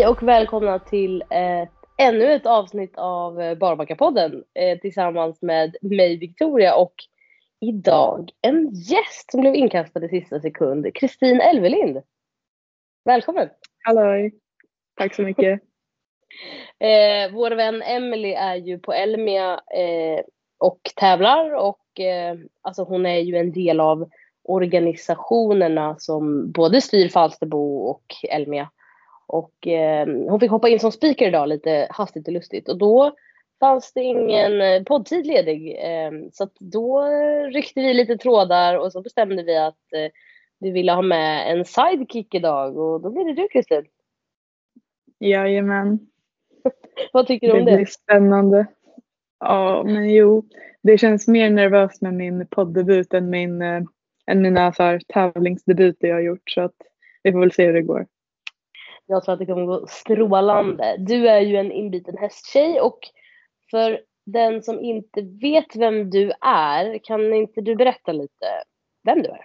Hej och välkomna till ett, ännu ett avsnitt av eh, Barbacka-podden eh, tillsammans med mig Victoria och idag en gäst som blev inkastad i sista sekund, Kristin Elvelind. Välkommen! Halloj! Tack så mycket. eh, vår vän Emily är ju på Elmia eh, och tävlar och eh, alltså hon är ju en del av organisationerna som både styr Falsterbo och Elmia. Och eh, hon fick hoppa in som speaker idag lite hastigt och lustigt och då fanns det ingen eh, poddtid ledig. Eh, så då ryckte vi lite trådar och så bestämde vi att eh, vi ville ha med en sidekick idag och då blir det du Kristin. Jajamän. Vad tycker du om det? Det blir spännande. Ja, men jo. Det känns mer nervöst med min poddebut än, min, äh, än mina så här, tävlingsdebuter jag har gjort. Så att vi får väl se hur det går. Jag tror att det kommer gå strålande. Du är ju en inbiten hästtjej och för den som inte vet vem du är, kan inte du berätta lite vem du är?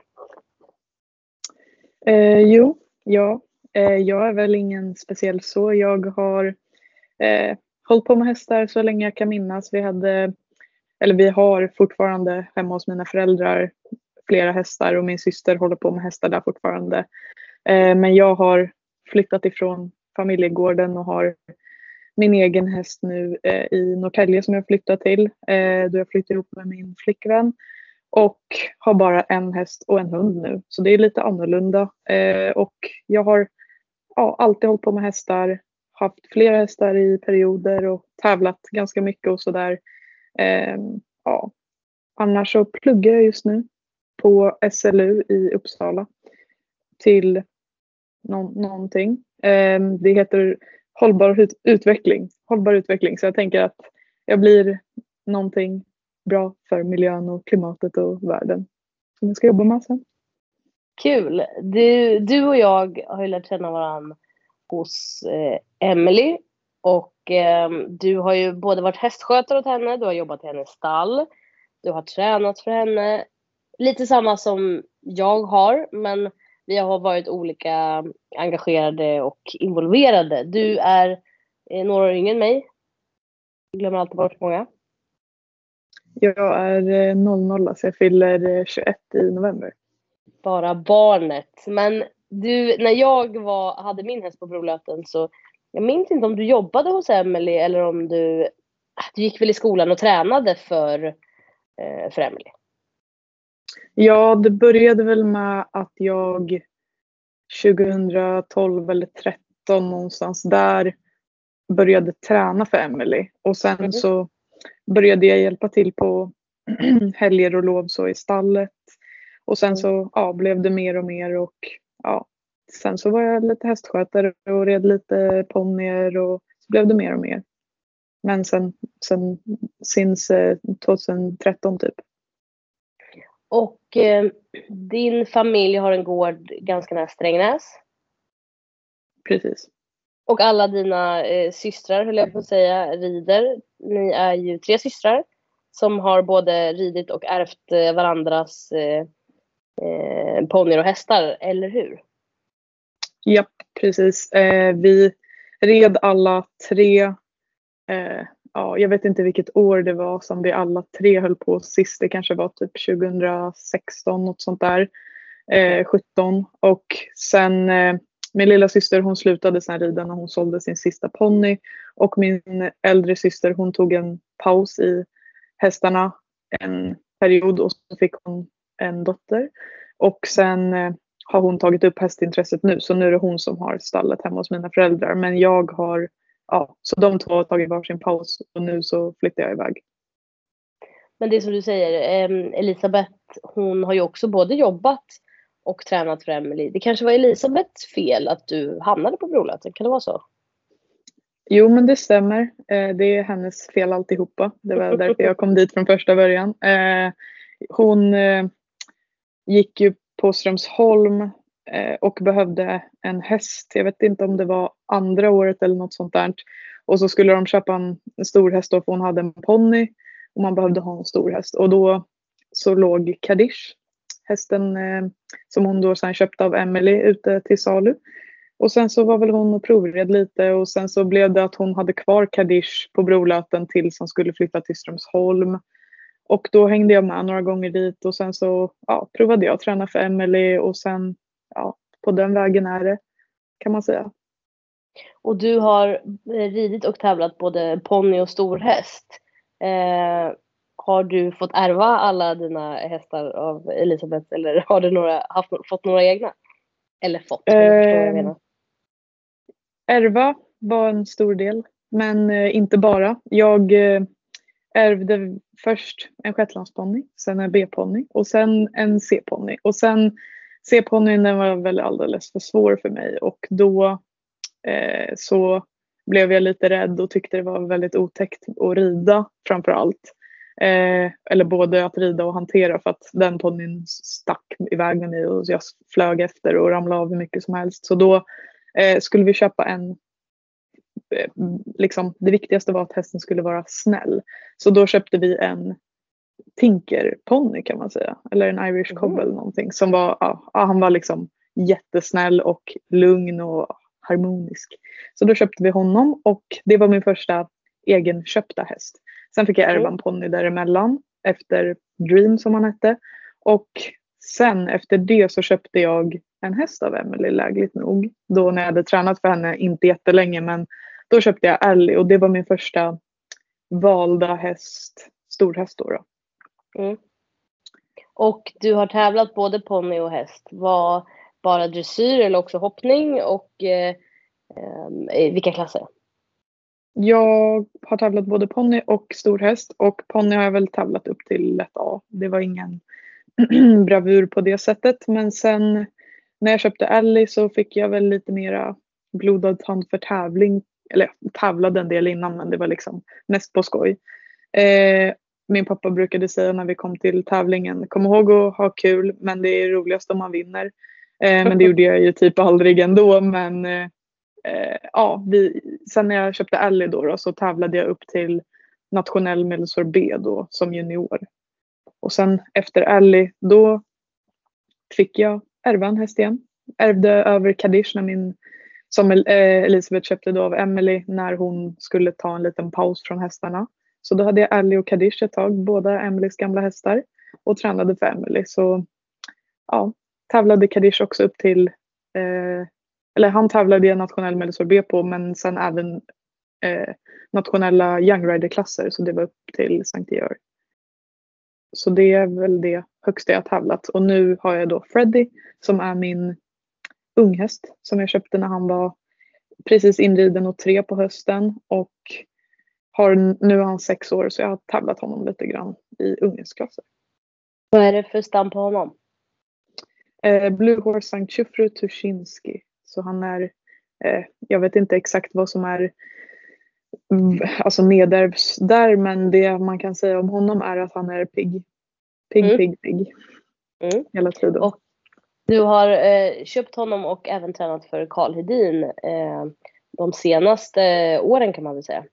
Eh, jo, ja. Eh, jag är väl ingen speciell så. Jag har eh, hållit på med hästar så länge jag kan minnas. Vi hade, eller vi har fortfarande hemma hos mina föräldrar flera hästar och min syster håller på med hästar där fortfarande. Eh, men jag har flyttat ifrån familjegården och har min egen häst nu eh, i Norrtälje som jag flyttat till eh, då jag flyttade ihop med min flickvän. Och har bara en häst och en hund nu. Så det är lite annorlunda. Eh, och jag har ja, alltid hållit på med hästar. Haft flera hästar i perioder och tävlat ganska mycket och sådär. Eh, ja. Annars så pluggar jag just nu på SLU i Uppsala. Till nå någonting. Eh, det heter hållbar utveckling. Hållbar utveckling. Så jag tänker att jag blir någonting bra för miljön och klimatet och världen som jag ska jobba med sen. Kul! Du, du och jag har ju lärt känna varandra hos eh, Emily och eh, du har ju både varit hästskötare åt henne, du har jobbat i hennes stall, du har tränat för henne. Lite samma som jag har, men vi har varit olika engagerade och involverade. Du är eh, några år yngre än mig. Jag glömmer alltid bort många. Jag är 00 eh, så jag fyller 21 eh, i november. Bara barnet. Men du, när jag var, hade min häst på Brolöten så jag minns inte om du jobbade hos Emily eller om du, du gick väl i skolan och tränade för, för Emily? Ja, det började väl med att jag 2012 eller 2013 någonstans där började träna för Emily och sen mm. så började jag hjälpa till på helger och lov så i stallet och sen mm. så ja, blev det mer och mer och ja, sen så var jag lite hästskötare och red lite ponnyer och så blev det mer och mer. Men sen, sen since 2013 typ. Och eh, din familj har en gård ganska nära Strängnäs. Precis. Och alla dina eh, systrar, höll jag på att säga, rider. Ni är ju tre systrar som har både ridit och ärvt eh, varandras eh, eh, ponnyer och hästar, eller hur? Ja, precis. Eh, vi red alla tre eh, ja, jag vet inte vilket år det var som vi alla tre höll på sist. Det kanske var typ 2016, något sånt där. Eh, 17. Och sen eh, min lilla syster hon slutade sen rida när hon sålde sin sista ponny. Och min äldre syster hon tog en paus i hästarna en period och så fick hon en dotter. Och sen eh, har hon tagit upp hästintresset nu så nu är det hon som har stallet hemma hos mina föräldrar. Men jag har ja, så de två har tagit varsin paus och nu så flyttar jag iväg. Men det är som du säger, Elisabeth hon har ju också både jobbat och tränat för Emelie. Det kanske var Elisabeths fel att du hamnade på Brolöten, kan det vara så? Jo men det stämmer. Eh, det är hennes fel alltihopa. Det var därför jag kom dit från första början. Eh, hon eh, gick ju på Strömsholm Eh, och behövde en häst. Jag vet inte om det var andra året eller något sånt där. Och så skulle de köpa en, en stor häst då för hon hade en ponny och man behövde ha en stor häst. Och då så låg Kadish, hästen eh, som hon då sen köpte av Emily ute till salu. Och sen så var väl hon och provred lite och sen så blev det att hon hade kvar Kadish på Brolöten tills hon skulle flytta till Strömsholm. Och då hängde jag med några gånger dit och sen så ja, provade jag att träna för Emily och sen ja, på den vägen är det kan man säga. Och du har eh, ridit och tävlat både ponny och storhäst. Eh, har du fått ärva alla dina hästar av Elisabeth eller har du några, haft, fått några egna? Eller fått? Eh, ärva var en stor del, men eh, inte bara. Jag eh, ärvde först en shetlandsponny, sen en B-ponny och sen en C-ponny. Och sen C-ponnyn den var väl alldeles för svår för mig och då eh, så blev jag lite rädd och tyckte det var väldigt otäckt att rida framför allt. Eh, eller både att rida och hantera för att den ponnyn stack iväg med mig och jag flög efter och ramlade av hur mycket som helst. Så då eh, skulle vi köpa en eh, Liksom, det viktigaste var att hästen skulle vara snäll. Så då köpte vi en Tinker-ponny kan man säga. Eller en Irish mm. Cobble någonting. Som var, ja, han var liksom jättesnäll och lugn och harmonisk. Så då köpte vi honom och det var min första egenköpta häst. Sen fick jag ärva en ponny däremellan efter Dream som han hette. Och sen efter det så köpte jag en häst av Emily lägligt nog. Då när jag hade tränat för henne, inte jättelänge men då köpte jag Ellie och det var min första valda häst, storhäst då. då. Mm. Och du har tävlat både ponny och häst. Var bara dressyr eller också hoppning och eh, eh, vilka klasser? Jag har tävlat både ponny och storhäst och ponny har jag väl tävlat upp till lätt A. Det var ingen bravur på det sättet men sen när jag köpte Ellie så fick jag väl lite mera blodad tand för tävling. Eller jag tävlade en del innan men det var liksom mest på skoj. Eh, min pappa brukade säga när vi kom till tävlingen, kom ihåg att ha kul men det är roligast om man vinner. Eh, men det gjorde jag ju typ aldrig ändå men eh, ja, vi, sen när jag köpte Ally då, då, så tävlade jag upp till nationell medelsår B då som junior. Och sen efter Ally då fick jag ärva en häst igen. Ärvde över Kadish när min, som eh, Elisabeth köpte då av Emily när hon skulle ta en liten paus från hästarna. Så då hade jag Ally och Kadish ett tag, båda Emelies gamla hästar och tränade för Emily. Så ja, tävlade Kadish också upp till eh, eller han tävlade i nationell medelsår B på men sen även eh, nationella Young Rider-klasser så det var upp till Sankt Georg. Så det är väl det högsta jag tävlat och nu har jag då Freddy som är min unghäst som jag köpte när han var precis inriden och tre på hösten och har, nu är han sex år så jag har tävlat honom lite grann i unghetsklasser. Vad är det för stam på honom? Eh, Blue Horse Sankt Chufru Tuschinski. Så han är, eh, jag vet inte exakt vad som är alltså nedärvs där men det man kan säga om honom är att han är pigg. Pigg, mm. pigg, pigg. Mm. Hela tiden. Och du har eh, köpt honom och även tränat för Karl Hedin eh, de senaste åren kan man väl säga.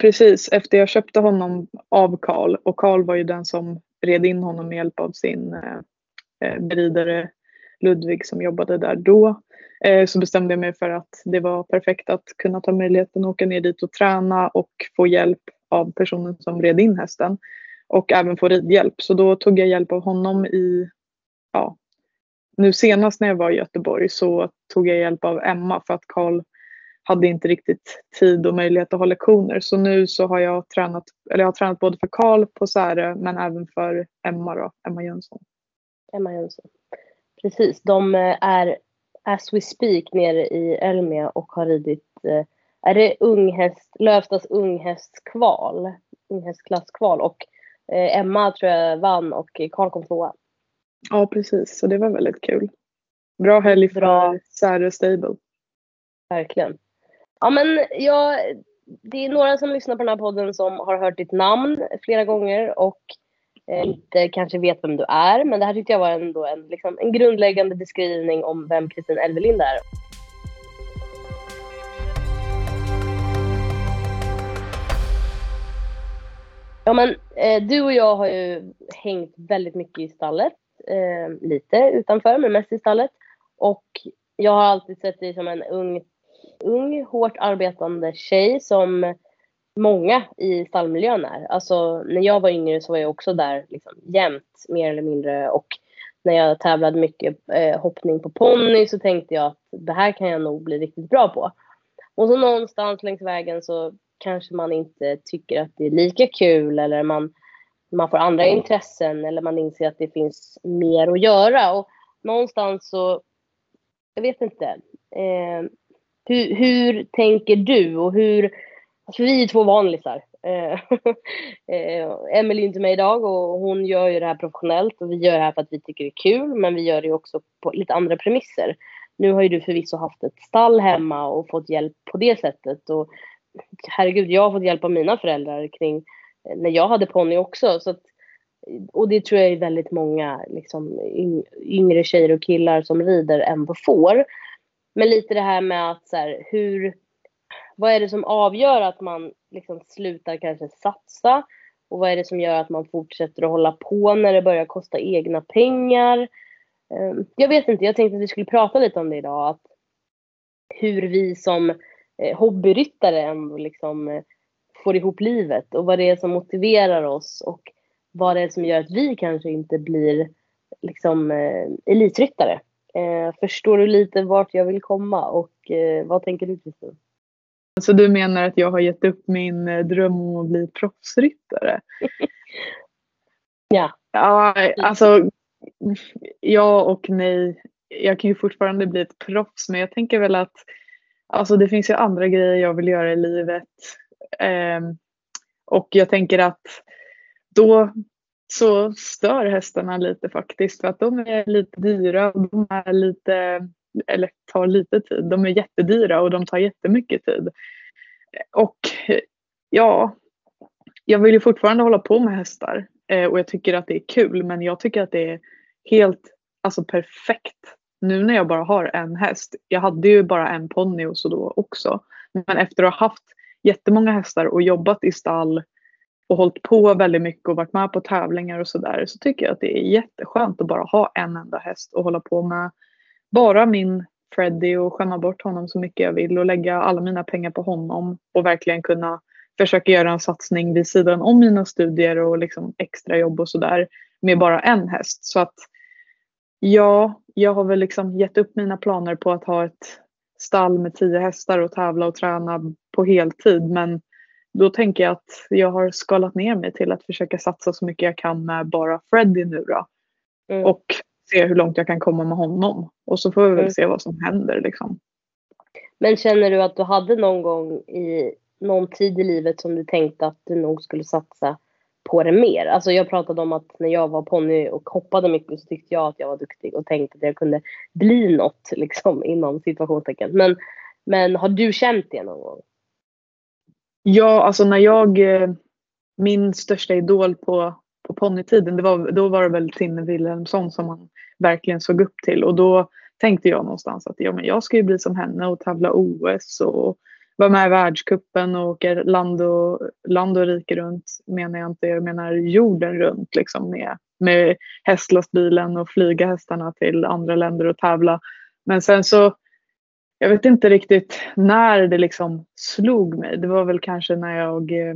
Precis, efter jag köpte honom av Karl och Karl var ju den som red in honom med hjälp av sin eh, eh, beridare Ludvig som jobbade där då eh, så bestämde jag mig för att det var perfekt att kunna ta möjligheten att åka ner dit och träna och få hjälp av personen som red in hästen och även få ridhjälp. Så då tog jag hjälp av honom i, ja, nu senast när jag var i Göteborg så tog jag hjälp av Emma för att Karl hade inte riktigt tid och möjlighet att ha lektioner. Så nu så har jag tränat, eller jag har tränat både för Karl på Särö men även för Emma då, Emma Jönsson. Emma Jönsson. Precis, de eh, är as we speak nere i Elmia och har ridit, eh, är det unghäst, Lövstads unghästkval, unghästklasskval och eh, Emma tror jag vann och Karl kom tvåa. Ja precis, så det var väldigt kul. Bra helg för. Särö Stable. Verkligen. Ja men jag, det är några som lyssnar på den här podden som har hört ditt namn flera gånger och Eh, inte kanske vet vem du är. Men det här tyckte jag var ändå en, liksom, en grundläggande beskrivning om vem Kristin Elvelind är. Ja, men, eh, du och jag har ju hängt väldigt mycket i stallet. Eh, lite utanför, men mest i stallet. Och jag har alltid sett dig som en ung, ung, hårt arbetande tjej som många i stallmiljön är. Alltså när jag var yngre så var jag också där liksom, jämt mer eller mindre och när jag tävlade mycket eh, hoppning på ponny så tänkte jag att det här kan jag nog bli riktigt bra på. Och så någonstans längs vägen så kanske man inte tycker att det är lika kul eller man, man får andra intressen eller man inser att det finns mer att göra. Och någonstans så, jag vet inte. Eh, hur, hur tänker du och hur, För vi är två vanlisar. Eh, eh, Emelie är inte med idag och hon gör ju det här professionellt och vi gör det här för att vi tycker det är kul men vi gör det också på lite andra premisser. Nu har ju du förvisso haft ett stall hemma och fått hjälp på det sättet och herregud, jag har fått hjälp av mina föräldrar kring eh, när jag hade ponny också. Så att, och det tror jag är väldigt många liksom, yngre tjejer och killar som rider ändå får. Men lite det här med att så här, hur, vad är det som avgör att man liksom slutar kanske satsa? Och vad är det som gör att man fortsätter att hålla på när det börjar kosta egna pengar? Ehm, jag vet inte, jag tänkte att vi skulle prata lite om det idag. Att hur vi som eh, hobbyryttare ändå liksom eh, får ihop livet och vad det är som motiverar oss och vad det är som gör att vi kanske inte blir liksom eh, elitryttare. Eh, förstår du lite vart jag vill komma och eh, vad tänker du Kristin? Så du menar att jag har gett upp min eh, dröm om att bli proffsryttare? ja. Ja, alltså ja och nej. Jag kan ju fortfarande bli ett proffs men jag tänker väl att alltså det finns ju andra grejer jag vill göra i livet. Eh, och jag tänker att då så stör hästarna lite faktiskt för att de är lite dyra och de är lite, eller tar lite tid. De är jättedyra och de tar jättemycket tid. Och ja, jag vill ju fortfarande hålla på med hästar eh, och jag tycker att det är kul men jag tycker att det är helt alltså perfekt nu när jag bara har en häst. Jag hade ju bara en ponny och så då också. Men efter att ha haft jättemånga hästar och jobbat i stall och hållit på väldigt mycket och varit med på tävlingar och sådär så tycker jag att det är jätteskönt att bara ha en enda häst och hålla på med bara min Freddy och skämma bort honom så mycket jag vill och lägga alla mina pengar på honom och verkligen kunna försöka göra en satsning vid sidan om mina studier och liksom extra jobb och sådär med bara en häst. Så att ja, jag har väl liksom gett upp mina planer på att ha ett stall med tio hästar och tävla och träna på heltid men då tänker jag att jag har skalat ner mig till att försöka satsa så mycket jag kan med bara Freddy nu då. Mm. Och se hur långt jag kan komma med honom. Och så får vi väl mm. se vad som händer liksom. Men känner du att du hade någon gång i någon tid i livet som du tänkte att du nog skulle satsa på det mer? Alltså jag pratade om att när jag var ponny och hoppade mycket så tyckte jag att jag var duktig och tänkte att jag kunde bli något liksom inom situationstecken. Men, men har du känt det någon gång? Ja, alltså när jag, eh, min största idol på, på ponnytiden, det var, då var det väl Tinne Wilhelmsson som man verkligen såg upp till och då tänkte jag någonstans att ja, men jag ska ju bli som henne och tävla OS och vara med i världskuppen och åka land och, land och rike runt menar jag inte, jag menar jorden runt liksom med, med hästlastbilen och flyga hästarna till andra länder och tävla. Men sen så jag vet inte riktigt när det liksom slog mig. Det var väl kanske när jag eh,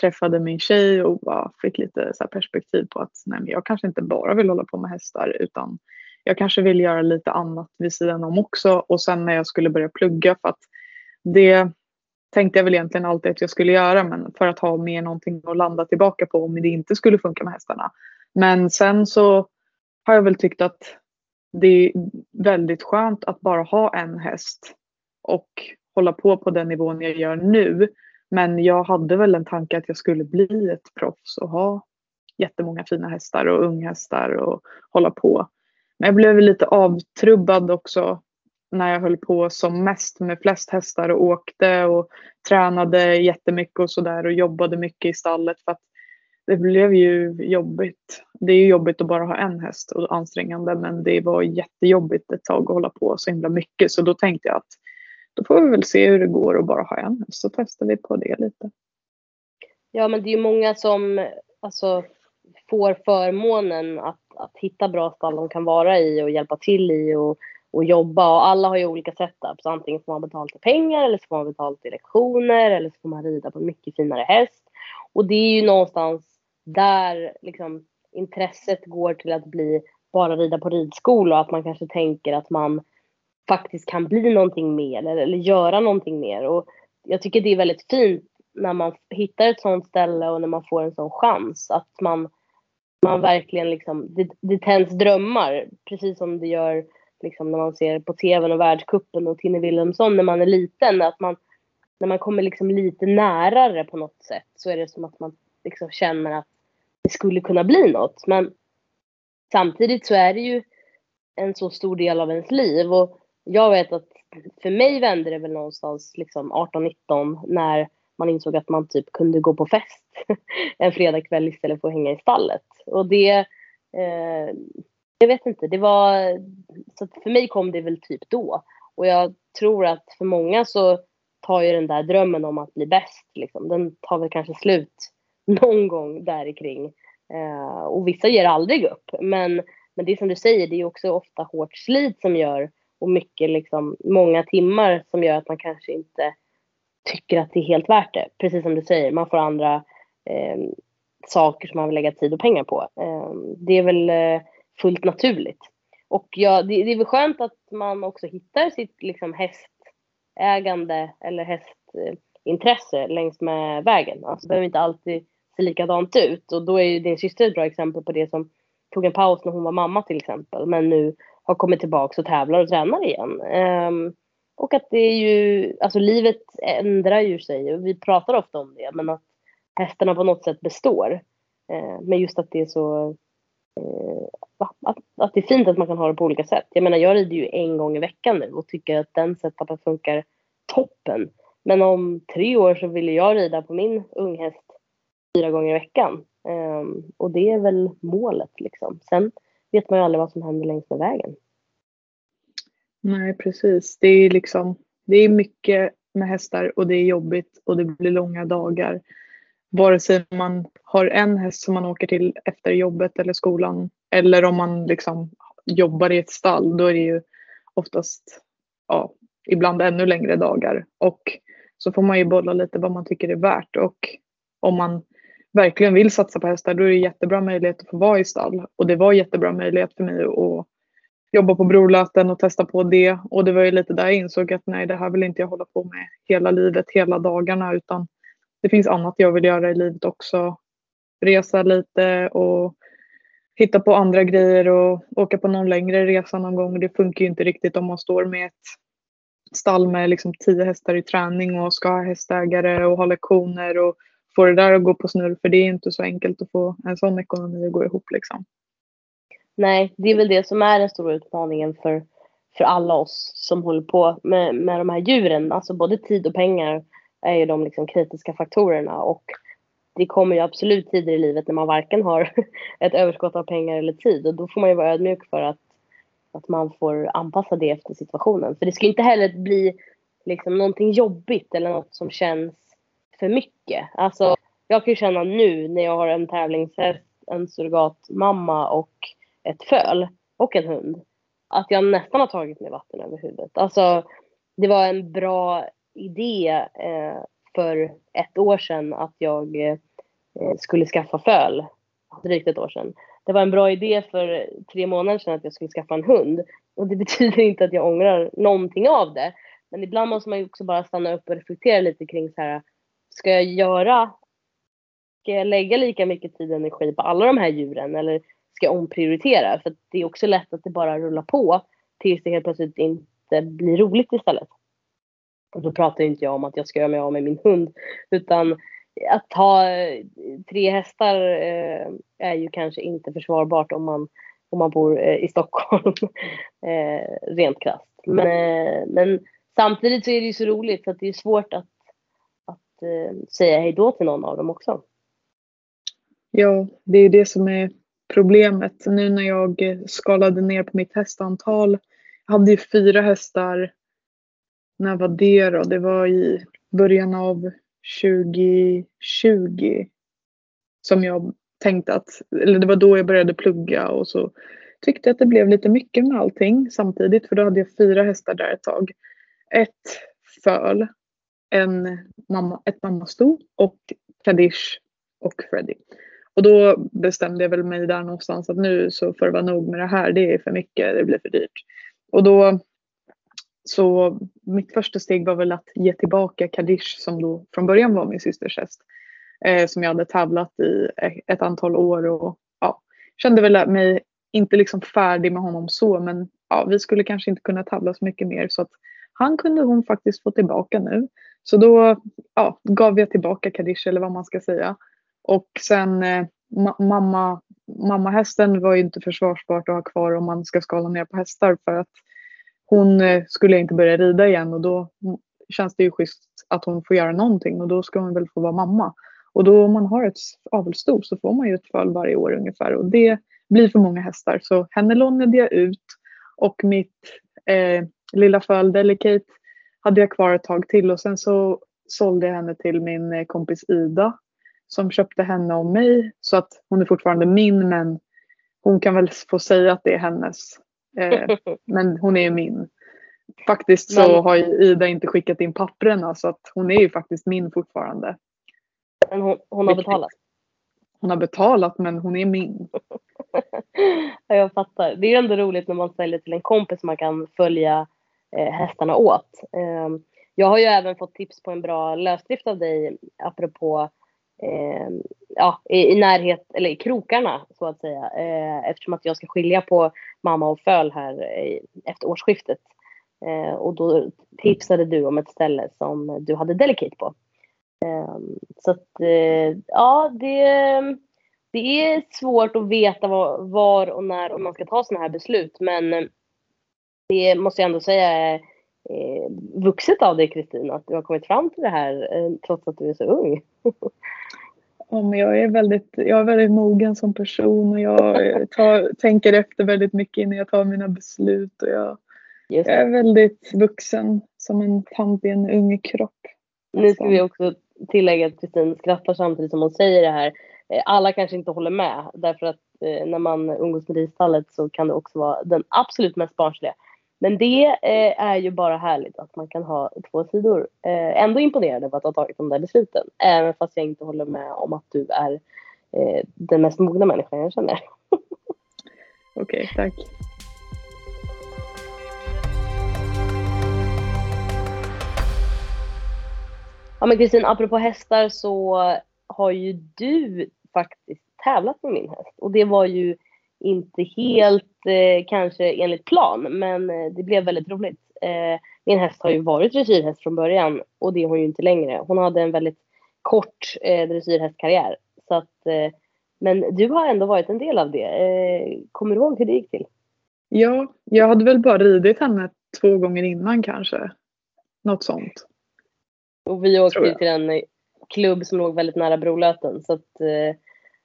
träffade min tjej och bara fick lite så perspektiv på att nej, jag kanske inte bara vill hålla på med hästar utan jag kanske vill göra lite annat vid sidan om också. Och sen när jag skulle börja plugga för att det tänkte jag väl egentligen alltid att jag skulle göra men för att ha mer någonting att landa tillbaka på om det inte skulle funka med hästarna. Men sen så har jag väl tyckt att det är väldigt skönt att bara ha en häst och hålla på på den nivån jag gör nu. Men jag hade väl en tanke att jag skulle bli ett proffs och ha jättemånga fina hästar och unghästar och hålla på. Men jag blev lite avtrubbad också när jag höll på som mest med flest hästar och åkte och tränade jättemycket och sådär och jobbade mycket i stallet för att det blev ju jobbigt. Det är ju jobbigt att bara ha en häst och ansträngande men det var jättejobbigt ett tag att hålla på så himla mycket så då tänkte jag att då får vi väl se hur det går att bara ha en häst så testar vi på det lite. Ja men det är ju många som alltså, får förmånen att, att hitta bra stall de kan vara i och hjälpa till i och, och jobba och alla har ju olika setups. Antingen får man betalt i pengar eller så får man betalt i lektioner eller så får man rida på en mycket finare häst. Och det är ju någonstans där liksom intresset går till att bli bara rida på ridskola och att man kanske tänker att man faktiskt kan bli någonting mer eller, eller göra någonting mer. Och jag tycker det är väldigt fint när man hittar ett sånt ställe och när man får en sån chans att man, man verkligen liksom, det, det tänds drömmar precis som det gör liksom när man ser på tvn och världskuppen och Tinne Wilhelmsson när man är liten. Att man, när man kommer liksom lite närare på något sätt så är det som att man liksom känner att det skulle kunna bli något. Men samtidigt så är det ju en så stor del av ens liv och jag vet att för mig vände det väl någonstans liksom 18-19 när man insåg att man typ kunde gå på fest en fredagkväll istället för att hänga i stallet. Och det, eh, jag vet inte, det var, så för mig kom det väl typ då. Och jag tror att för många så tar ju den där drömmen om att bli bäst, liksom, den tar väl kanske slut någon gång där kring. Eh, och vissa ger aldrig upp. Men, men det är som du säger, det är också ofta hårt slit som gör och mycket liksom, många timmar som gör att man kanske inte tycker att det är helt värt det. Precis som du säger, man får andra eh, saker som man vill lägga tid och pengar på. Eh, det är väl eh, fullt naturligt. Och ja, det, det, är väl skönt att man också hittar sitt liksom, hästägande eller hästintresse längs med vägen. Alltså, behöver inte alltid se likadant ut. Och då är ju din syster ett bra exempel på det som tog en paus när hon var mamma till exempel. Men nu har kommit tillbaka och tävlar och tränar igen. Um, och att det är ju, alltså livet ändrar ju sig och vi pratar ofta om det men att hästarna på något sätt består. Uh, men just att det är så, uh, att, att det är fint att man kan ha det på olika sätt. Jag menar jag rider ju en gång i veckan nu och tycker att den setupen funkar toppen. Men om tre år så vill jag rida på min unghäst fyra gånger i veckan. Um, och det är väl målet liksom. Sen vet man ju aldrig vad som händer längs med vägen. Nej, precis. Det är liksom, det är mycket med hästar och det är jobbigt och det blir långa dagar. Vare sig man har en häst som man åker till efter jobbet eller skolan eller om man liksom jobbar i ett stall, då är det ju oftast, ja, ibland ännu längre dagar. Och så får man ju bolla lite vad man tycker är värt och om man verkligen vill satsa på hästar, då är det jättebra möjlighet att få vara i stall. Och det var jättebra möjlighet för mig att jobba på brorlöten och testa på det. Och det var ju lite där jag insåg att nej, det här vill inte jag hålla på med hela livet, hela dagarna, utan det finns annat jag vill göra i livet också. Resa lite och hitta på andra grejer och åka på någon längre resa någon gång. Det funkar ju inte riktigt om man står med ett stall med liksom tio hästar i träning och ska ha hästägare och ha lektioner och få det där att gå på snurr för det är inte så enkelt att få en sån ekonomi att gå ihop liksom. Nej, det är väl det som är den stora utmaningen för, för alla oss som håller på med, med de här djuren. Alltså både tid och pengar är ju de liksom kritiska faktorerna och det kommer ju absolut tider i livet när man varken har ett överskott av pengar eller tid och då får man ju vara ödmjuk för att, att man får anpassa det efter situationen. För det ska inte heller bli liksom någonting jobbigt eller något som känns för mycket. Alltså, jag kan ju känna nu när jag har en tävlingshäst, en surrogatmamma och ett föl och en hund att jag nästan har tagit mig vatten över huvudet. Alltså, det var en bra idé eh, för ett år sedan att jag eh, skulle skaffa föl. Drygt ett år sedan. Det var en bra idé för tre månader sedan att jag skulle skaffa en hund. Och det betyder inte att jag ångrar någonting av det. Men ibland måste man ju också bara stanna upp och reflektera lite kring så här ska jag göra, ska jag lägga lika mycket tid och energi på alla de här djuren eller ska jag omprioritera? För det är också lätt att det bara rullar på tills det helt plötsligt inte blir roligt istället. Och då pratar inte jag om att jag ska göra mig av med min hund utan att ha eh, tre hästar eh, är ju kanske inte försvarbart om man, om man bor eh, i Stockholm eh, rent krasst. Men, eh, men samtidigt så är det ju så roligt så att det är svårt att Eh, säga hej då till någon av dem också. Ja, det är det som är problemet. Nu när jag eh, skalade ner på mitt hästantal. Jag hade ju fyra hästar. När var det då? Det var i början av 2020. Som jag tänkte att, eller det var då jag började plugga och så tyckte att det blev lite mycket med allting samtidigt för då hade jag fyra hästar där ett tag. Ett föl, en mamma, ett mammasto och Kadish och Freddy. Och då bestämde jag väl mig där någonstans att nu så får det vara nog med det här. Det är för mycket, det blir för dyrt. Och då så mitt första steg var väl att ge tillbaka Kadish som då från början var min systers häst. Eh, som jag hade tävlat i ett antal år och ja, kände väl mig inte liksom färdig med honom så men ja, vi skulle kanske inte kunna tävla så mycket mer så att han kunde hon faktiskt få tillbaka nu. Så då ja, gav jag tillbaka Kadish eller vad man ska säga. Och sen eh, ma mamma, mammahästen var ju inte försvarsbart att ha kvar om man ska skala ner på hästar för att hon eh, skulle inte börja rida igen och då känns det ju schysst att hon får göra någonting och då ska hon väl få vara mamma. Och då om man har ett avelssto så får man ju ett föl varje år ungefär och det blir för många hästar. Så henne lånade jag ut och mitt eh, lilla föl Delicate hade jag kvar ett tag till och sen så sålde jag henne till min eh, kompis Ida som köpte henne och mig så att hon är fortfarande min men hon kan väl få säga att det är hennes. Eh, men hon är ju min. Faktiskt så men, har ju Ida inte skickat in papperna så att hon är ju faktiskt min fortfarande. Men hon, hon har betalat? Hon har betalat men hon är min. ja, jag fattar. Det är ju ändå roligt när man säljer till en kompis man kan följa Eh, hästarna åt. Ehm, jag har ju även fått tips på en bra lösdrift av dig apropå eh, ja, i, närhet, eller i krokarna så att säga. Eh, eftersom att jag ska skilja på mamma och föl här eh, efter årsskiftet. Eh, och då tipsade du om ett ställe som du hade Delicate på. Eh, så att eh, ja, det, det är svårt att veta var, var och när och man ska ta sådana här beslut. Men det måste jag ändå säga är eh, vuxet av dig Kristin att du har kommit fram till det här eh, trots att du är så ung. jag är väldigt, jag är väldigt mogen som person och jag tar, tänker efter väldigt mycket innan jag tar mina beslut och jag, jag är väldigt vuxen som en tant i en ung kropp. Nu ska vi också tillägga att Kristin skrattar samtidigt som hon säger det här. Eh, alla kanske inte håller med därför att när man umgås med risstallet så kan det också vara den absolut mest barnsliga. Men det eh, är ju bara härligt att man kan ha två sidor. Eh, ändå imponerad över att ha tagit de där besluten. Även fast jag inte håller med om att du är eh, den mest mogna människan jag känner. Okej, okay, tack. Ja men Kristin, apropå hästar så har ju du faktiskt tävlat med min häst. Och det var ju inte helt eh, kanske enligt plan, men eh, det blev väldigt roligt. Eh, min häst har ju varit dressyrhäst från början och det är hon ju inte längre. Hon hade en väldigt kort eh, dressyrhästkarriär. Så att, eh, men du har ändå varit en del av det. Eh, kommer du ihåg hur det gick till? Ja, jag hade väl bara ridit henne två gånger innan kanske. Något sånt. Och vi åkte till en klubb som låg väldigt nära Brolöten. Så att, eh,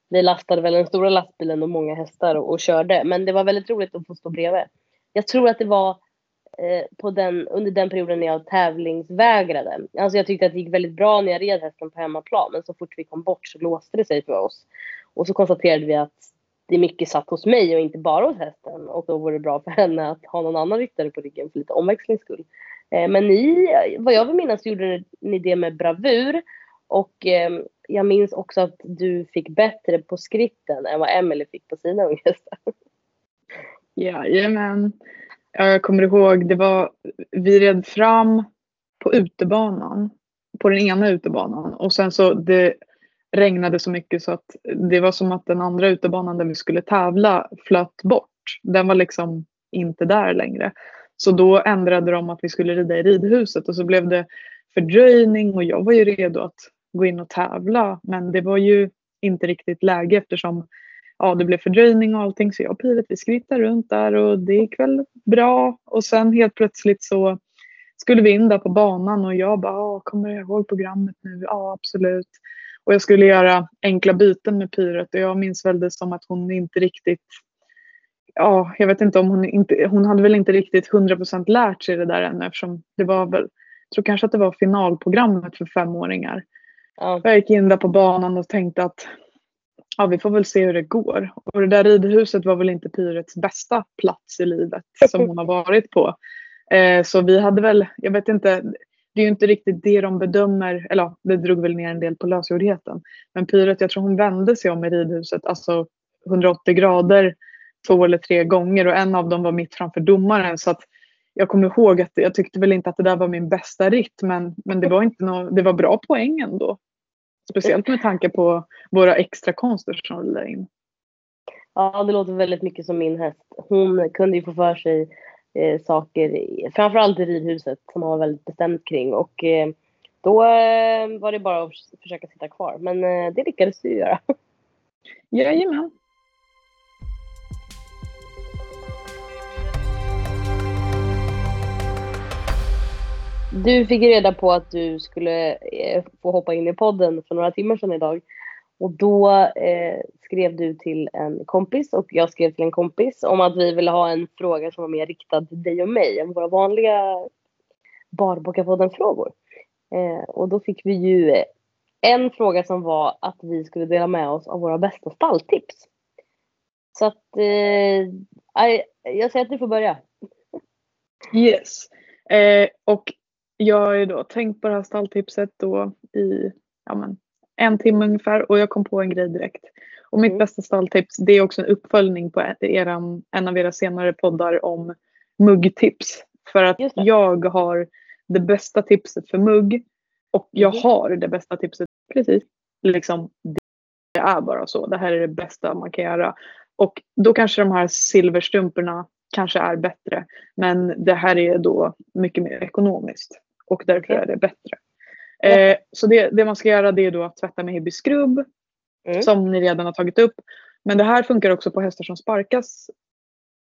vi lastade väl den stora lastbilen och många hästar och, och, körde. Men det var väldigt roligt att få stå bredvid. Jag tror att det var eh, på den, under den perioden när jag tävlingsvägrade. Alltså jag tyckte att det gick väldigt bra när jag red hästen på hemmaplan. Men så fort vi kom bort så låste det sig för oss. Och så konstaterade vi att det mycket satt hos mig och inte bara hos hästen. Och då vore det bra för henne att ha någon annan ryttare på ryggen för lite omväxlings skull. Eh, men ni, vad jag vill minnas gjorde ni det med bravur. Och eh, jag minns också att du fick bättre på skritten än vad Emily fick på sina unghästar. Jajamän. Jag kommer ihåg, det var, vi red fram på utebanan, på den ena utebanan och sen så det regnade så mycket så att det var som att den andra utebanan där vi skulle tävla flöt bort. Den var liksom inte där längre. Så då ändrade de att vi skulle rida i ridhuset och så blev det fördröjning och jag var ju redo att gå in och tävla. Men det var ju inte riktigt läge eftersom ja, det blev fördröjning och allting. Så jag och Pivet vi skrittade runt där och det gick väl bra. Och sen helt plötsligt så skulle vi in där på banan och jag bara, ah, kommer jag ihåg programmet nu? Ja, absolut. Och jag skulle göra enkla byten med Pyret och jag minns väl det som att hon inte riktigt Ja, jag vet inte om hon inte, hon hade väl inte riktigt 100% lärt sig det där ännu eftersom det var väl, jag tror kanske att det var finalprogrammet för femåringar. Ja. Jag gick in där på banan och tänkte att ja, vi får väl se hur det går. Och det där ridhuset var väl inte Pyrets bästa plats i livet som hon har varit på. Eh, så vi hade väl, jag vet inte, det är ju inte riktigt det de bedömer, eller ja, det drog väl ner en del på lösgjordheten. Men Pyret, jag tror hon vände sig om i ridhuset, alltså 180 grader två eller tre gånger och en av dem var mitt framför domaren. Så att jag kommer ihåg att jag tyckte väl inte att det där var min bästa ritt men, men det, var inte no, det var bra poäng ändå. Speciellt med tanke på våra extra konster som rullade in. Ja, det låter väldigt mycket som min häst. Hon kunde ju få för sig eh, saker, framförallt i ridhuset som hon var väldigt bestämd kring och eh, då eh, var det bara att försöka sitta kvar. Men eh, det lyckades du göra. Jajamän. Du fick reda på att du skulle eh, få hoppa in i podden för några timmar sedan idag. Och då eh, skrev du till en kompis och jag skrev till en kompis om att vi ville ha en fråga som var mer riktad till dig och mig än våra vanliga Barbockapodden-frågor. Eh, och då fick vi ju en fråga som var att vi skulle dela med oss av våra bästa stalltips. Så att eh, jag säger att du får börja. Yes. Eh, och jag har ju då tänkt på det här stalltipset då i ja, men, en timme ungefär och jag kom på en grej direkt. Och mitt mm. bästa stalltips det är också en uppföljning på eran, en av era senare poddar om muggtips. För att jag har det bästa tipset för mugg och jag mm. har det bästa tipset precis. Liksom, det är bara så. Det här är det bästa man kan göra. Och då kanske de här silverstrumporna kanske är bättre. Men det här är då mycket mer ekonomiskt och därför är det bättre. Eh, så det, det, man ska göra det är då att tvätta med Hibby skrubb mm. som ni redan har tagit upp. Men det här funkar också på hästar som sparkas.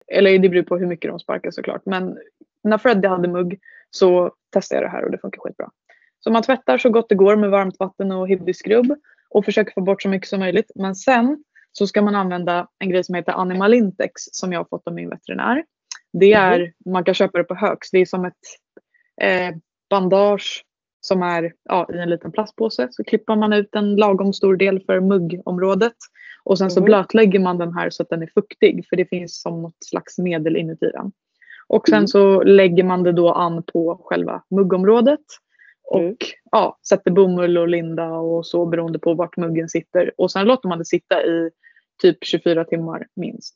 Eller det beror på hur mycket de sparkas såklart. Men när Freddy hade mugg så testade jag det här och det funkar skitbra. Så man tvättar så gott det går med varmt vatten och Hibby skrubb och försöker få bort så mycket som möjligt. Men sen så ska man använda en grej som heter Animal Intex som jag har fått av min veterinär. Det är, mm. man kan köpa det på Högs, det är som ett eh, bandage som är ja, i en liten plastpåse. Så klipper man ut en lagom stor del för muggområdet. Och sen så mm. blötlägger man den här så att den är fuktig för det finns som något slags medel inuti den. Och sen mm. så lägger man det då an på själva muggområdet. Och mm. ja, sätter bomull och linda och så beroende på vart muggen sitter. Och sen låter man det sitta i typ 24 timmar minst.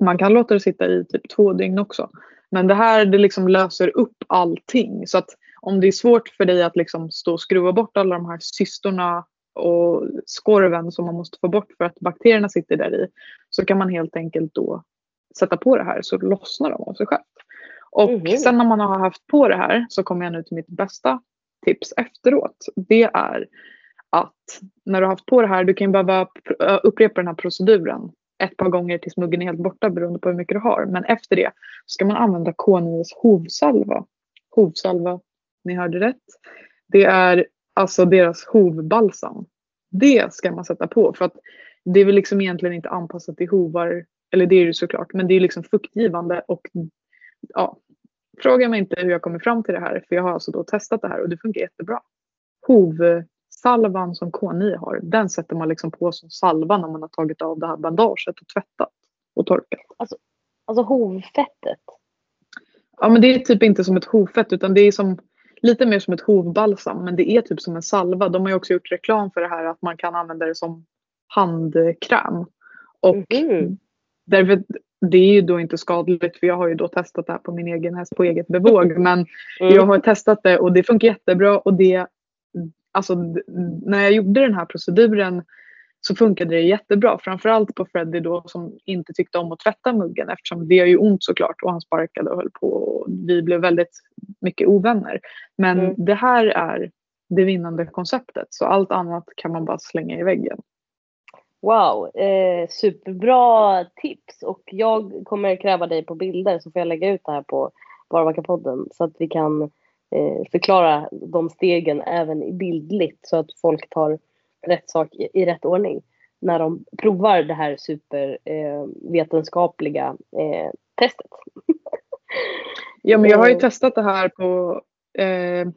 Man kan låta det sitta i typ två dygn också. Men det här det liksom löser upp allting. Så att om det är svårt för dig att liksom stå och skruva bort alla de här cystorna och skorven som man måste få bort för att bakterierna sitter där i. Så kan man helt enkelt då sätta på det här så lossnar de av sig själv. Och mm. sen när man har haft på det här så kommer jag nu till mitt bästa tips efteråt. Det är att när du har haft på det här, du kan behöva upprepa den här proceduren ett par gånger tills muggen är helt borta beroende på hur mycket du har. Men efter det ska man använda K9s hovsalva. Hovsalva, ni hörde rätt. Det är alltså deras hovbalsam. Det ska man sätta på för att det är väl liksom egentligen inte anpassat till hovar, eller det är det såklart, men det är liksom fuktgivande och ja, fråga mig inte hur jag kommer fram till det här för jag har alltså då testat det här och det funkar jättebra. Hov salvan som K9 har, den sätter man liksom på som salva när man har tagit av det här bandaget och tvättat och torkat. Alltså, alltså hovfettet? Ja men det är typ inte som ett hovfett utan det är som lite mer som ett hovbalsam men det är typ som en salva. De har ju också gjort reklam för det här att man kan använda det som handkräm. Och mm. därför, det är ju då inte skadligt för jag har ju då testat det här på min egen häst på eget bevåg men mm. jag har testat det och det funkar jättebra och det alltså när jag gjorde den här proceduren så funkade det jättebra. Framförallt på Freddy då som inte tyckte om att tvätta muggen eftersom det gör ju ont såklart och han sparkade och höll på och vi blev väldigt mycket ovänner. Men mm. det här är det vinnande konceptet så allt annat kan man bara slänga i väggen. Wow, eh, superbra tips och jag kommer kräva dig på bilder så får jag lägga ut det här på Varvakapodden så att vi kan förklara de stegen även bildligt så att folk tar rätt sak i, rätt ordning när de provar det här supervetenskapliga eh, eh, testet. ja, men jag har ju eh. testat det här på, eh,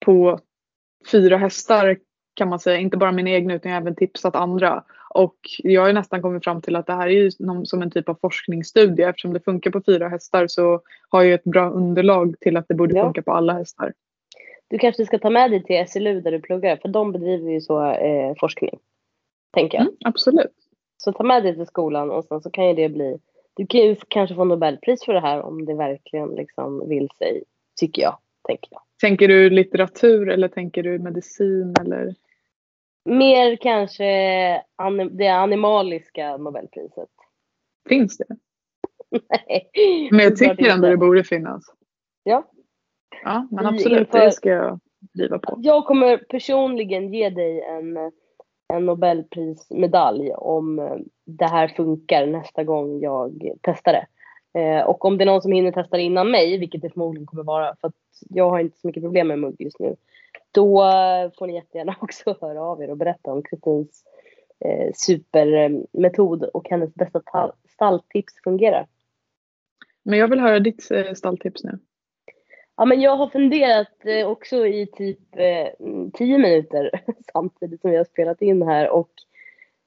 på fyra hästar kan man säga. Inte bara min egen utan jag har även tipsat andra. Och jag har nästan kommit fram till att det här är ju som en typ av forskningsstudie. Eftersom det funkar på fyra hästar så har jag ett bra underlag till att det borde ja. funka på alla hästar. Du kanske ska ta med dig till SLU där du pluggar för de bedriver ju så eh, forskning. Tänker jag. Mm, absolut. Så ta med dig till skolan och sen så kan ju det bli du kan ju kanske få Nobelpris för det här om det verkligen liksom vill sig, tycker jag. Tänker, jag. tänker du litteratur eller tänker du medicin eller? Mer kanske det animaliska Nobelpriset. Finns det? Nej. Men jag tycker ändå det borde finnas. Ja. Ja, men absolut, inför... det ska jag driva på. Jag kommer personligen ge dig en en nobelprismedalj om eh, det här funkar nästa gång jag testar det. Eh, och om det är någon som hinner testa det innan mig, vilket det förmodligen kommer vara för att jag har inte så mycket problem med mugg just nu. Då får ni jättegärna också höra av er och berätta om Kristins eh, supermetod och hennes bästa stalltips fungerar. Men jag vill höra ditt stalltips nu. Ja, men jag har funderat eh, också i typ eh, tio minuter samtidigt som vi har spelat in här och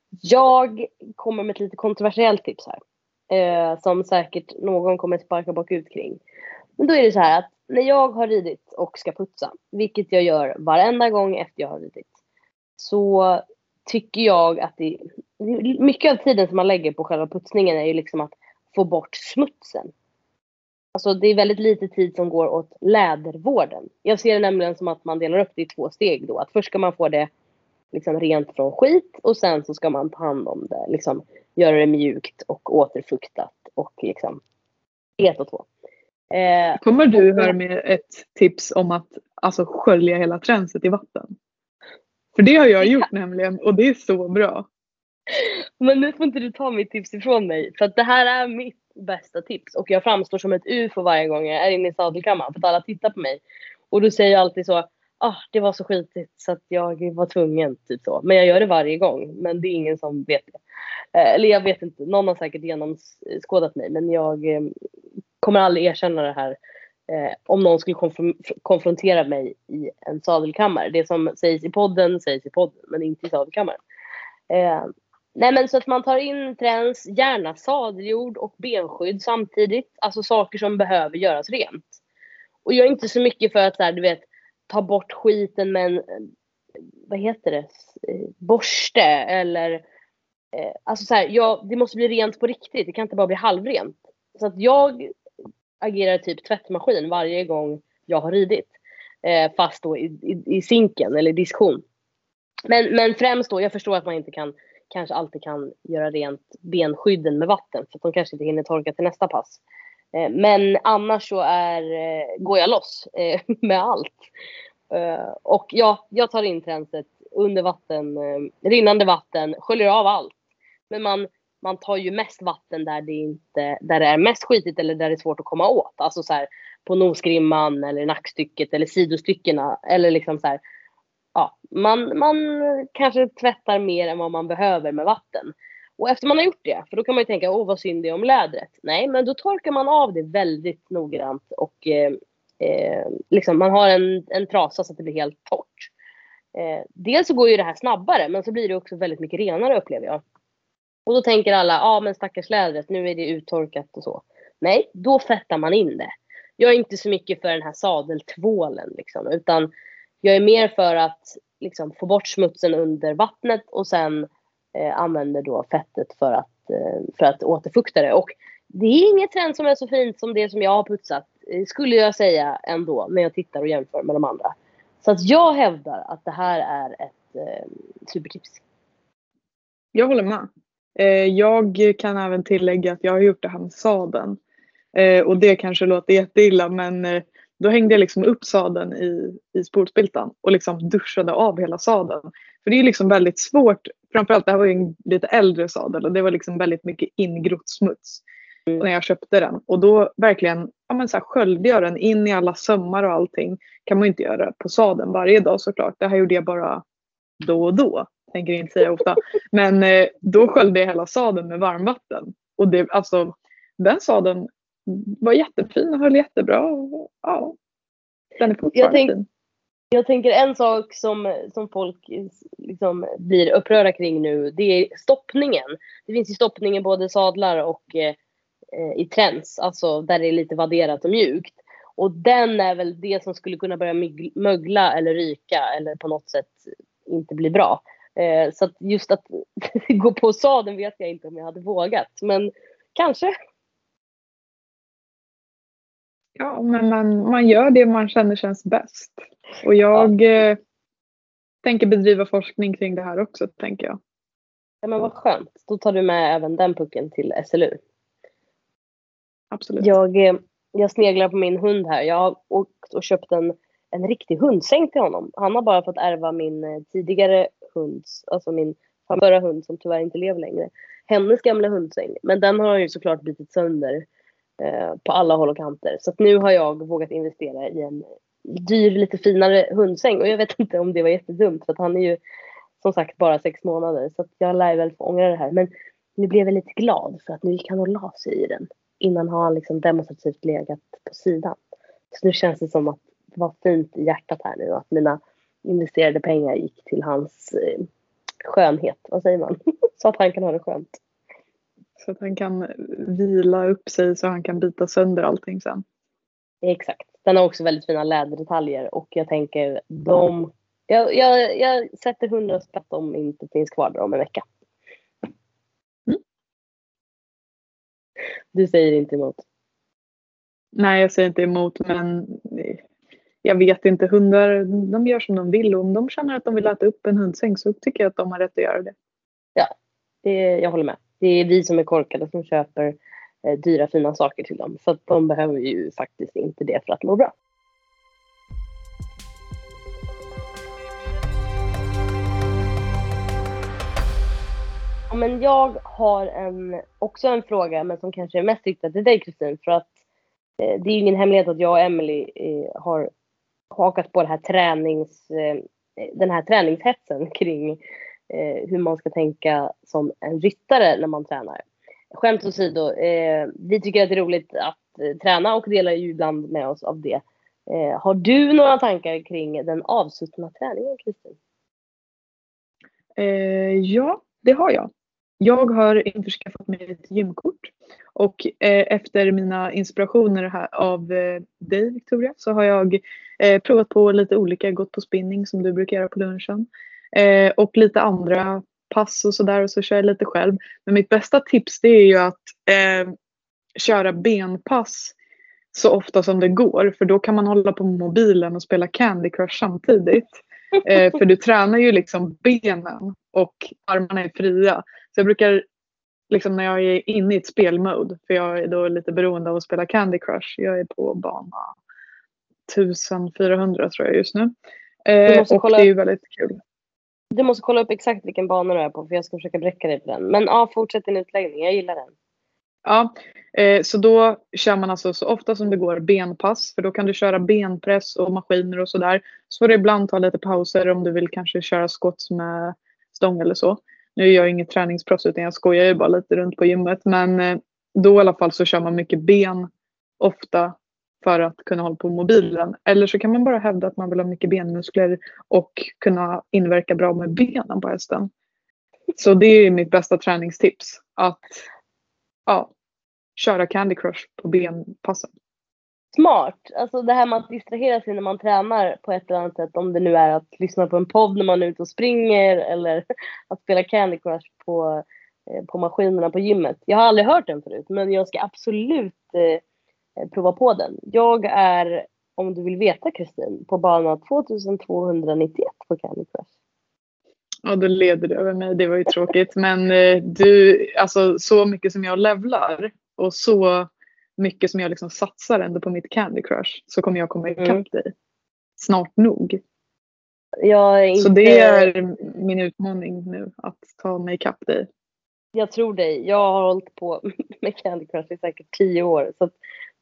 jag kommer med ett lite kontroversiellt tips här. Eh, som säkert någon kommer sparka bakut kring. Men då är det så här att när jag har ridit och ska putsa, vilket jag gör varenda gång efter jag har ridit, så tycker jag att det, mycket av tiden som man lägger på själva putsningen är ju liksom att få bort smutsen Alltså det är väldigt lite tid som går åt lädervården. Jag ser det nämligen som att man delar upp det i två steg då. Att först ska man få det liksom rent från skit och sen så ska man ta hand om det. Liksom göra det mjukt och återfuktat och liksom ett och två. Eh, Kommer du här med ett tips om att alltså skölja hela tränset i vatten? För det har jag gjort nämligen och det är så bra. Men nu får inte du ta mitt tips ifrån mig för att det här är mitt bästa tips och jag framstår som ett ufo varje gång jag är inne i sadelkammaren för att alla tittar på mig. Och då säger jag alltid så, ah det var så skitigt så att jag var tvungen, typ så. Men jag gör det varje gång, men det är ingen som vet det. Eh, eller jag vet inte, någon har säkert genomskådat mig, men jag eh, kommer aldrig erkänna det här eh, om någon skulle konfrontera mig i en sadelkammare. Det som sägs i podden sägs i podden, men inte i sadelkammaren. Eh, Nej men så att man tar in träns, gärna sadeljord och benskydd samtidigt. Alltså saker som behöver göras rent. Och jag är inte så mycket för att så här, du vet, ta bort skiten med en, eh, vad heter det, eh, borste eller eh, Alltså så här, ja, det måste bli rent på riktigt, det kan inte bara bli halvrent. Så att jag agerar typ tvättmaskin varje gång jag har ridit. Eh, fast då i, i, i sinken eller i diskon. Men, men främst då, jag förstår att man inte kan kanske alltid kan göra rent benskydden med vatten för att de kanske inte hinner torka till nästa pass. Eh, men annars så är, eh, går jag loss eh, med allt. Eh, och ja, jag tar in tränset under vatten, eh, rinnande vatten, sköljer av allt. Men man, man tar ju mest vatten där det, inte, där det är mest skitigt eller där det är svårt att komma åt. Alltså så här, på nosgrimman eller nackstycket eller sidostyckena. Eller liksom så här, ja, man, man kanske tvättar mer än vad man behöver med vatten. Och efter man har gjort det, för då kan man ju tänka, åh vad synd det är om lädret. Nej, men då torkar man av det väldigt noggrant och eh, eh, liksom man har en, en trasa så att det blir helt torrt. Eh, dels så går ju det här snabbare, men så blir det också väldigt mycket renare upplever jag. Och då tänker alla, ja ah, men stackars lädret, nu är det uttorkat och så. Nej, då fettar man in det. Jag är inte så mycket för den här sadeltvålen liksom, utan jag är mer för att liksom, få bort smutsen under vattnet och sen eh, använder då fettet för att, eh, för att återfukta det. Och det är inget trend som är så fint som det som jag har putsat, eh, skulle jag säga ändå, när jag tittar och jämför med de andra. Så att jag hävdar att det här är ett eh, supertips. Jag håller med. Eh, jag kan även tillägga att jag har gjort det här med sadeln. Eh, och det kanske låter jätteilla men eh, då hängde jag liksom upp sadeln i, i spolspiltan och liksom duschade av hela sadeln. För det är liksom väldigt svårt, framförallt det här var ju en lite äldre sadel och det var liksom väldigt mycket ingrott smuts när jag köpte den. Och då verkligen ja, men så här, sköljde jag den in i alla sömmar och allting. kan man ju inte göra på sadeln varje dag såklart. Det här gjorde jag bara då och då. Tänker inte säga ofta. Men eh, då sköljde jag hela sadeln med varmvatten. Och det, alltså, den sadeln var jättefin och höll jättebra. Och, ja, den är fortfarande jag fin. Jag tänker en sak som, som folk liksom blir upprörda kring nu, det är stoppningen. Det finns ju stoppning i både sadlar och eh, i träns, alltså där det är lite vadderat och mjukt. Och den är väl det som skulle kunna börja mögla eller ryka eller på något sätt inte bli bra. Eh, så att just att gå på sadeln vet jag inte om jag hade vågat, men kanske. Ja, men man, man gör det man känner känns bäst. Och jag ja. eh, tänker bedriva forskning kring det här också, tänker jag. Ja, men vad skönt. Då tar du med även den pucken till SLU. Absolut. Jag, eh, jag sneglar på min hund här. Jag har åkt och köpt en, en riktig hundsäng till honom. Han har bara fått ärva min eh, tidigare hunds, alltså min förra hund som tyvärr inte lever längre. Hennes gamla hundsäng. Men den har ju såklart bitit sönder eh, på alla håll och kanter. Så att nu har jag vågat investera i en dyr, lite finare hundsäng. Och jag vet inte om det var jättedumt för att han är ju som sagt bara sex månader. Så att jag lär väl få ångra det här. Men nu blev jag lite glad för att nu gick han och la sig i den. Innan har han liksom demonstrativt legat på sidan. Så nu känns det som att det var fint i hjärtat här nu att mina investerade pengar gick till hans eh, skönhet, vad säger man? så att han kan ha det skönt. Så att han kan vila upp sig så han kan bita sönder allting sen. Exakt. Den har också väldigt fina läderdetaljer och jag tänker de jag, jag, jag sätter hundra spänn om de inte finns kvar där om en vecka. Mm. Du säger inte emot? Nej, jag säger inte emot men jag vet inte. Hundar de gör som de vill och om de känner att de vill äta upp en hundsäng så tycker jag att de har rätt att göra det. Ja, det, jag håller med. Det är vi som är korkade som köper eh, dyra fina saker till dem. Så att de behöver ju faktiskt inte det för att må bra. men jag har en, också en fråga, men som kanske är mest riktad till dig Kristin. För att eh, det är ju ingen hemlighet att jag och Emily eh, har hakat på det här tränings, eh, den här träningshetsen kring eh, hur man ska tänka som en ryttare när man tränar. Skämt åsido, eh, vi tycker att det är roligt att träna och delar ju ibland med oss av det. Har du några tankar kring den avsuttna träningen, Kristin? Ja, det har jag. Jag har införskaffat mig ett gymkort och efter mina inspirationer här av dig Victoria så har jag eh, provat på lite olika, gått på spinning som du brukar göra på lunchen eh, och lite andra pass och sådär och så kör jag lite själv. Men mitt bästa tips det är ju att eh, köra benpass så ofta som det går för då kan man hålla på mobilen och spela Candy Crush samtidigt. Eh, för du tränar ju liksom benen och armarna är fria. Så jag brukar, liksom när jag är inne i ett spelmode, för jag är då lite beroende av att spela Candy Crush. Jag är på bana 1400 tror jag just nu. Eh, och kolla, det är ju väldigt kul. Du måste kolla upp exakt vilken bana du är på för jag ska försöka bräcka dig på den. Men ja, fortsätt din utläggning, jag gillar den. Ja, eh, så då kör man alltså så ofta som det går benpass för då kan du köra benpress och maskiner och sådär. Så får du ibland ta lite pauser om du vill kanske köra skott med stång eller så. Nu är jag inget träningsproffs utan jag skojar ju bara lite runt på gymmet men eh, då i alla fall så kör man mycket ben ofta för att kunna hålla på mobilen. Eller så kan man bara hävda att man vill ha mycket benmuskler och kunna inverka bra med benen på hästen. Så det är mitt bästa träningstips. Att ja, köra Candy Crush på benpassen. Smart! Alltså det här med att distrahera sig när man tränar på ett eller annat sätt. Om det nu är att lyssna på en podd när man är ute och springer eller att spela Candy Crush på, eh, på maskinerna på gymmet. Jag har aldrig hört den förut men jag ska absolut eh, prova på den. Jag är, om du vill veta Kristin, på bana 2291 på Candy Crush. Ja, då leder du över mig. Det var ju tråkigt. Men eh, du, alltså så mycket som jag levlar och så mycket som jag liksom satsar ändå på mitt Candy Crush så kommer jag komma ikapp mm. dig. Snart nog. Inte... Så det är min utmaning nu, att ta mig ikapp dig. Jag tror dig. Jag har hållit på med Candy Crush i säkert tio år. Så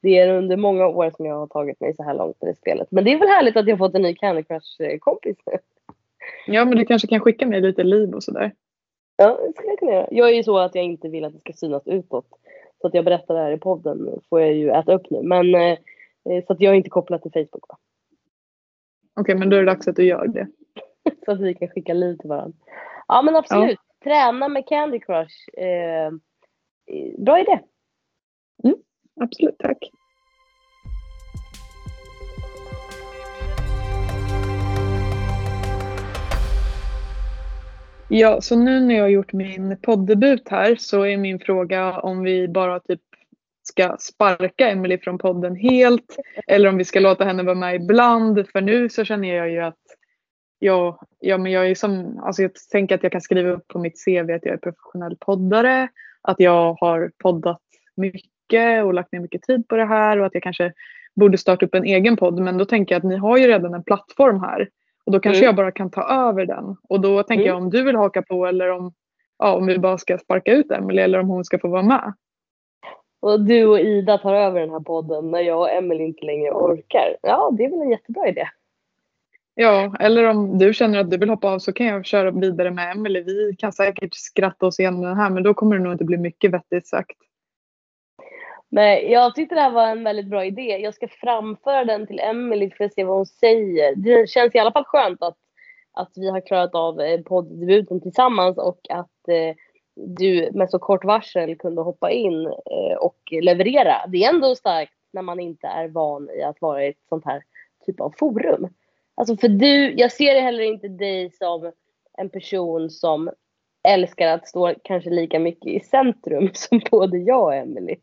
det är under många år som jag har tagit mig så här långt i det spelet. Men det är väl härligt att jag har fått en ny Candy Crush-kompis nu. Ja, men du kanske kan skicka mig lite liv och sådär. Ja, det skulle jag kunna göra. Jag är ju så att jag inte vill att det ska synas utåt. Så att jag berättar det här i podden får jag ju äta upp nu. Men eh, så att jag är inte kopplad till Facebook. Va? okay, men då är det dags att du gör det. så att vi kan skicka liv till varandra. Ja men absolut. Ja. Träna med Candy Crush. Eh, bra idé. Mm, absolut, tack. Ja, så nu när jag har gjort min poddebut här så är min fråga om vi bara typ ska sparka Emily från podden helt eller om vi ska låta henne vara med ibland. För nu så känner jag ju att jag, ja, men jag, är som, alltså jag tänker att jag kan skriva upp på mitt CV att jag är professionell poddare, att jag har poddat mycket och lagt ner mycket tid på det här och att jag kanske borde starta upp en egen podd. Men då tänker jag att ni har ju redan en plattform här och då kanske mm. jag bara kan ta över den. Och då tänker mm. jag om du vill haka på eller om, ja, om vi bara ska sparka ut Emelie eller om hon ska få vara med. Och du och Ida tar över den här podden när jag och Emelie inte längre orkar. Ja, det är väl en jättebra idé. Ja, eller om du känner att du vill hoppa av så kan jag köra vidare med Emelie. Vi kan säkert skratta oss igenom den här men då kommer det nog inte bli mycket vettigt sagt. Nej, jag tyckte det här var en väldigt bra idé. Jag ska framföra den till Emelie för att se vad hon säger. Det känns i alla fall skönt att, att vi har klarat av eh, poddebuten tillsammans och att eh, du med så kort varsel kunde hoppa in eh, och leverera. Det är ändå starkt när man inte är van i att vara i ett sånt här typ av forum. Alltså för du, jag ser heller inte dig som en person som älskar att stå kanske lika mycket i centrum som både jag och Emelie.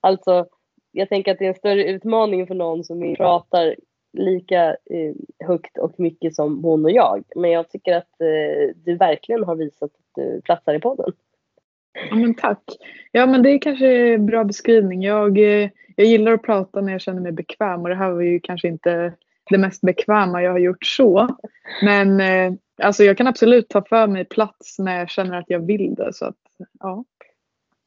Alltså, jag tänker att det är en större utmaning för någon som pratar lika eh, högt och mycket som hon och jag. Men jag tycker att eh, du verkligen har visat att du platsar i podden. Ja men tack. Ja men det är kanske en bra beskrivning. Jag, eh, jag gillar att prata när jag känner mig bekväm och det här var ju kanske inte det mest bekväma jag har gjort så. Men eh, alltså jag kan absolut ta för mig plats när jag känner att jag vill det. Så att, ja.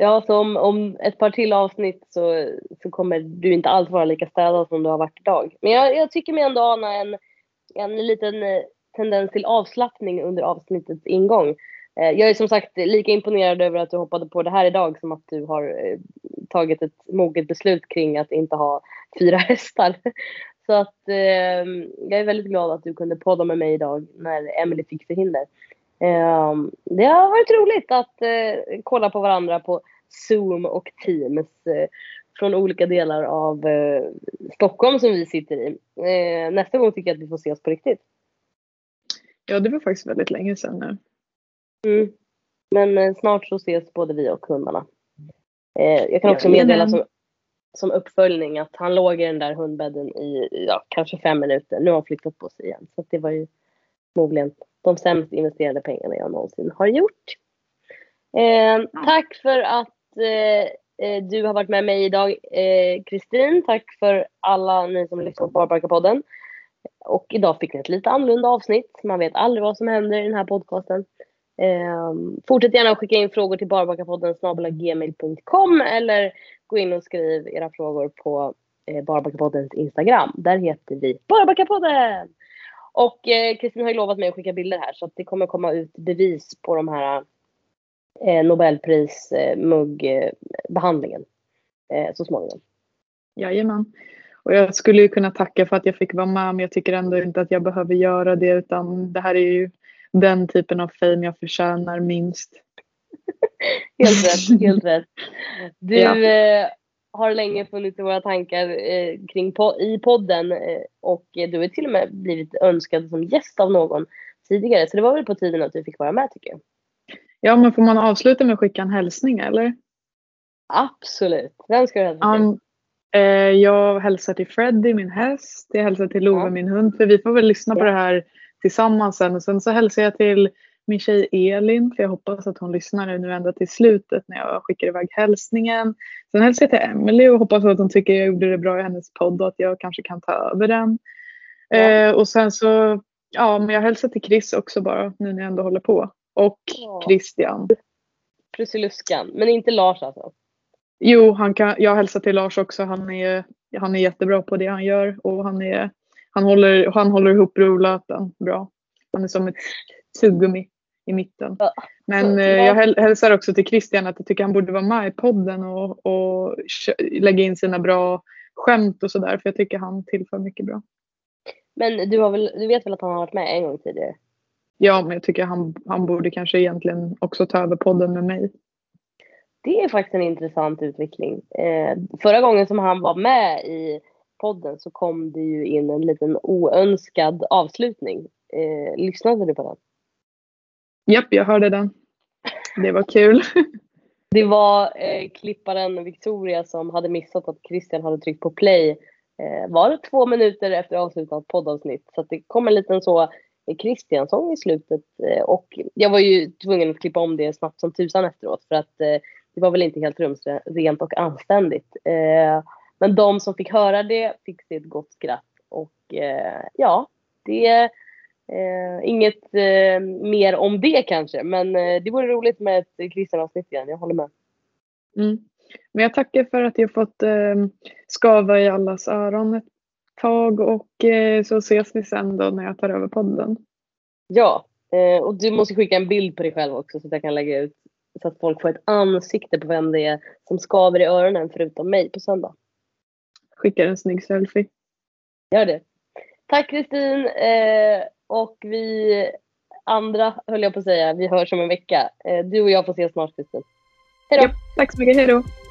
Ja, så om, om ett par till avsnitt så, så kommer du inte alls vara lika städad som du har varit idag. Men jag, jag tycker mig ändå ana en, en liten eh, tendens till avslappning under avsnittets ingång. Eh, jag är som sagt lika imponerad över att du hoppade på det här idag som att du har eh, tagit ett moget beslut kring att inte ha fyra hästar. Så att eh, jag är väldigt glad att du kunde podda med mig idag när Emily fick förhinder. Eh, det har varit roligt att eh, kolla på varandra på Zoom och Teams eh, från olika delar av eh, Stockholm som vi sitter i. Eh, nästa gång tycker jag att vi får se oss på riktigt. Ja, det var faktiskt väldigt länge sedan nu. Mm. Men snart så ses både vi och hundarna. jag kan också meddela som, som uppföljning att han låg i den där hundbädden i ja, kanske fem minuter. Nu har han flyttat på sig igen. Så det var ju förmodligen de sämst investerade pengarna jag någonsin har gjort. Eh, tack för att Eh, eh, du har varit med mig idag eh, Kristin. Eh, tack för alla ni som lyssnar på Barbarka-podden. Och idag fick ni ett lite annorlunda avsnitt. Man vet aldrig vad som händer i den här podcasten. Eh, fortsätt gärna att skicka in frågor till barbackapodden gmail.com eller gå in och skriv era frågor på eh, Barbackapoddens Instagram. Där heter vi Barbackapodden! Och eh, Kristin eh, har ju lovat mig att skicka bilder här så att det kommer komma ut bevis på de här eh, Nobelprismuggbehandlingen eh, så småningom. Jajamän. Och jag skulle ju kunna tacka för att jag fick vara med men jag tycker ändå inte att jag behöver göra det utan det här är ju den typen av fame jag förtjänar minst. helt rätt, helt rätt. Du ja. eh, har länge funnits i våra tankar eh, kring po i podden eh, och du har till och med blivit önskad som gäst av någon tidigare så det var väl på tiden att du fick vara med tycker jag. Ja, men får man avsluta med att skicka en hälsning eller? Absolut. Vem ska du hälsa till? Um, eh, jag hälsar till Freddy, min häst. Jag hälsar till Love, ja. min hund. För vi får väl lyssna ja. på det här tillsammans sen. Och sen så hälsar jag till min tjej Elin, för jag hoppas att hon lyssnar nu ända till slutet när jag skickar iväg hälsningen. Sen hälsar jag till Emily och hoppas att hon tycker jag gjorde det bra i hennes podd och att jag kanske kan ta över den. Ja. Eh, och sen så, ja men jag hälsar till Chris också bara nu när jag ändå håller på. Och ja. Christian. Prussiluskan, men inte Lars alltså? Jo, han kan, jag hälsar till Lars också. Han är, han är jättebra på det han gör och han, är, han, håller, han håller ihop rullöten bra. Han är som ett tuggummi i mitten. Men eh, jag hälsar också till Christian att jag tycker han borde vara med i podden och, och lägga in sina bra skämt och sådär för jag tycker han tillför mycket bra. Men du, har väl, du vet väl att han har varit med en gång tidigare? Ja, men jag tycker han, han borde kanske egentligen också ta över podden med mig. Det är faktiskt en intressant utveckling. Eh, förra gången som han var med i podden så kom det ju in en liten oönskad avslutning. Eh, lyssnade du på den? Japp, jag hörde den. Det var kul. Det var eh, klipparen Victoria som hade missat att Christian hade tryckt på play. Eh, var det två minuter efter avslutat poddavsnitt. Så det kom en liten så Kristiansson i slutet. Eh, och jag var ju tvungen att klippa om det snabbt som tusan efteråt. För att eh, det var väl inte helt rumsrent och anständigt. Eh, men de som fick höra det fick se ett gott skratt. Och ja, det är inget mer om det kanske. Men det vore roligt med ett Christian-avsnitt igen, jag håller med. Mm. Men jag tackar för att jag fått eh, skava i allas öron ett tag och eh, så ses vi sen då när jag tar över podden. Ja, eh, och du måste skicka en bild på dig själv också så att jag kan lägga ut så att folk får ett ansikte på vem det är som skaver i öronen förutom mig på söndag. Skickar en snygg selfie. Gör det. Tack Kristin eh, och vi andra höll jag på att säga, vi hörs om en vecka. Du och jag får ses snart Kristin. Hej då! Ja, tack så mycket, hej då!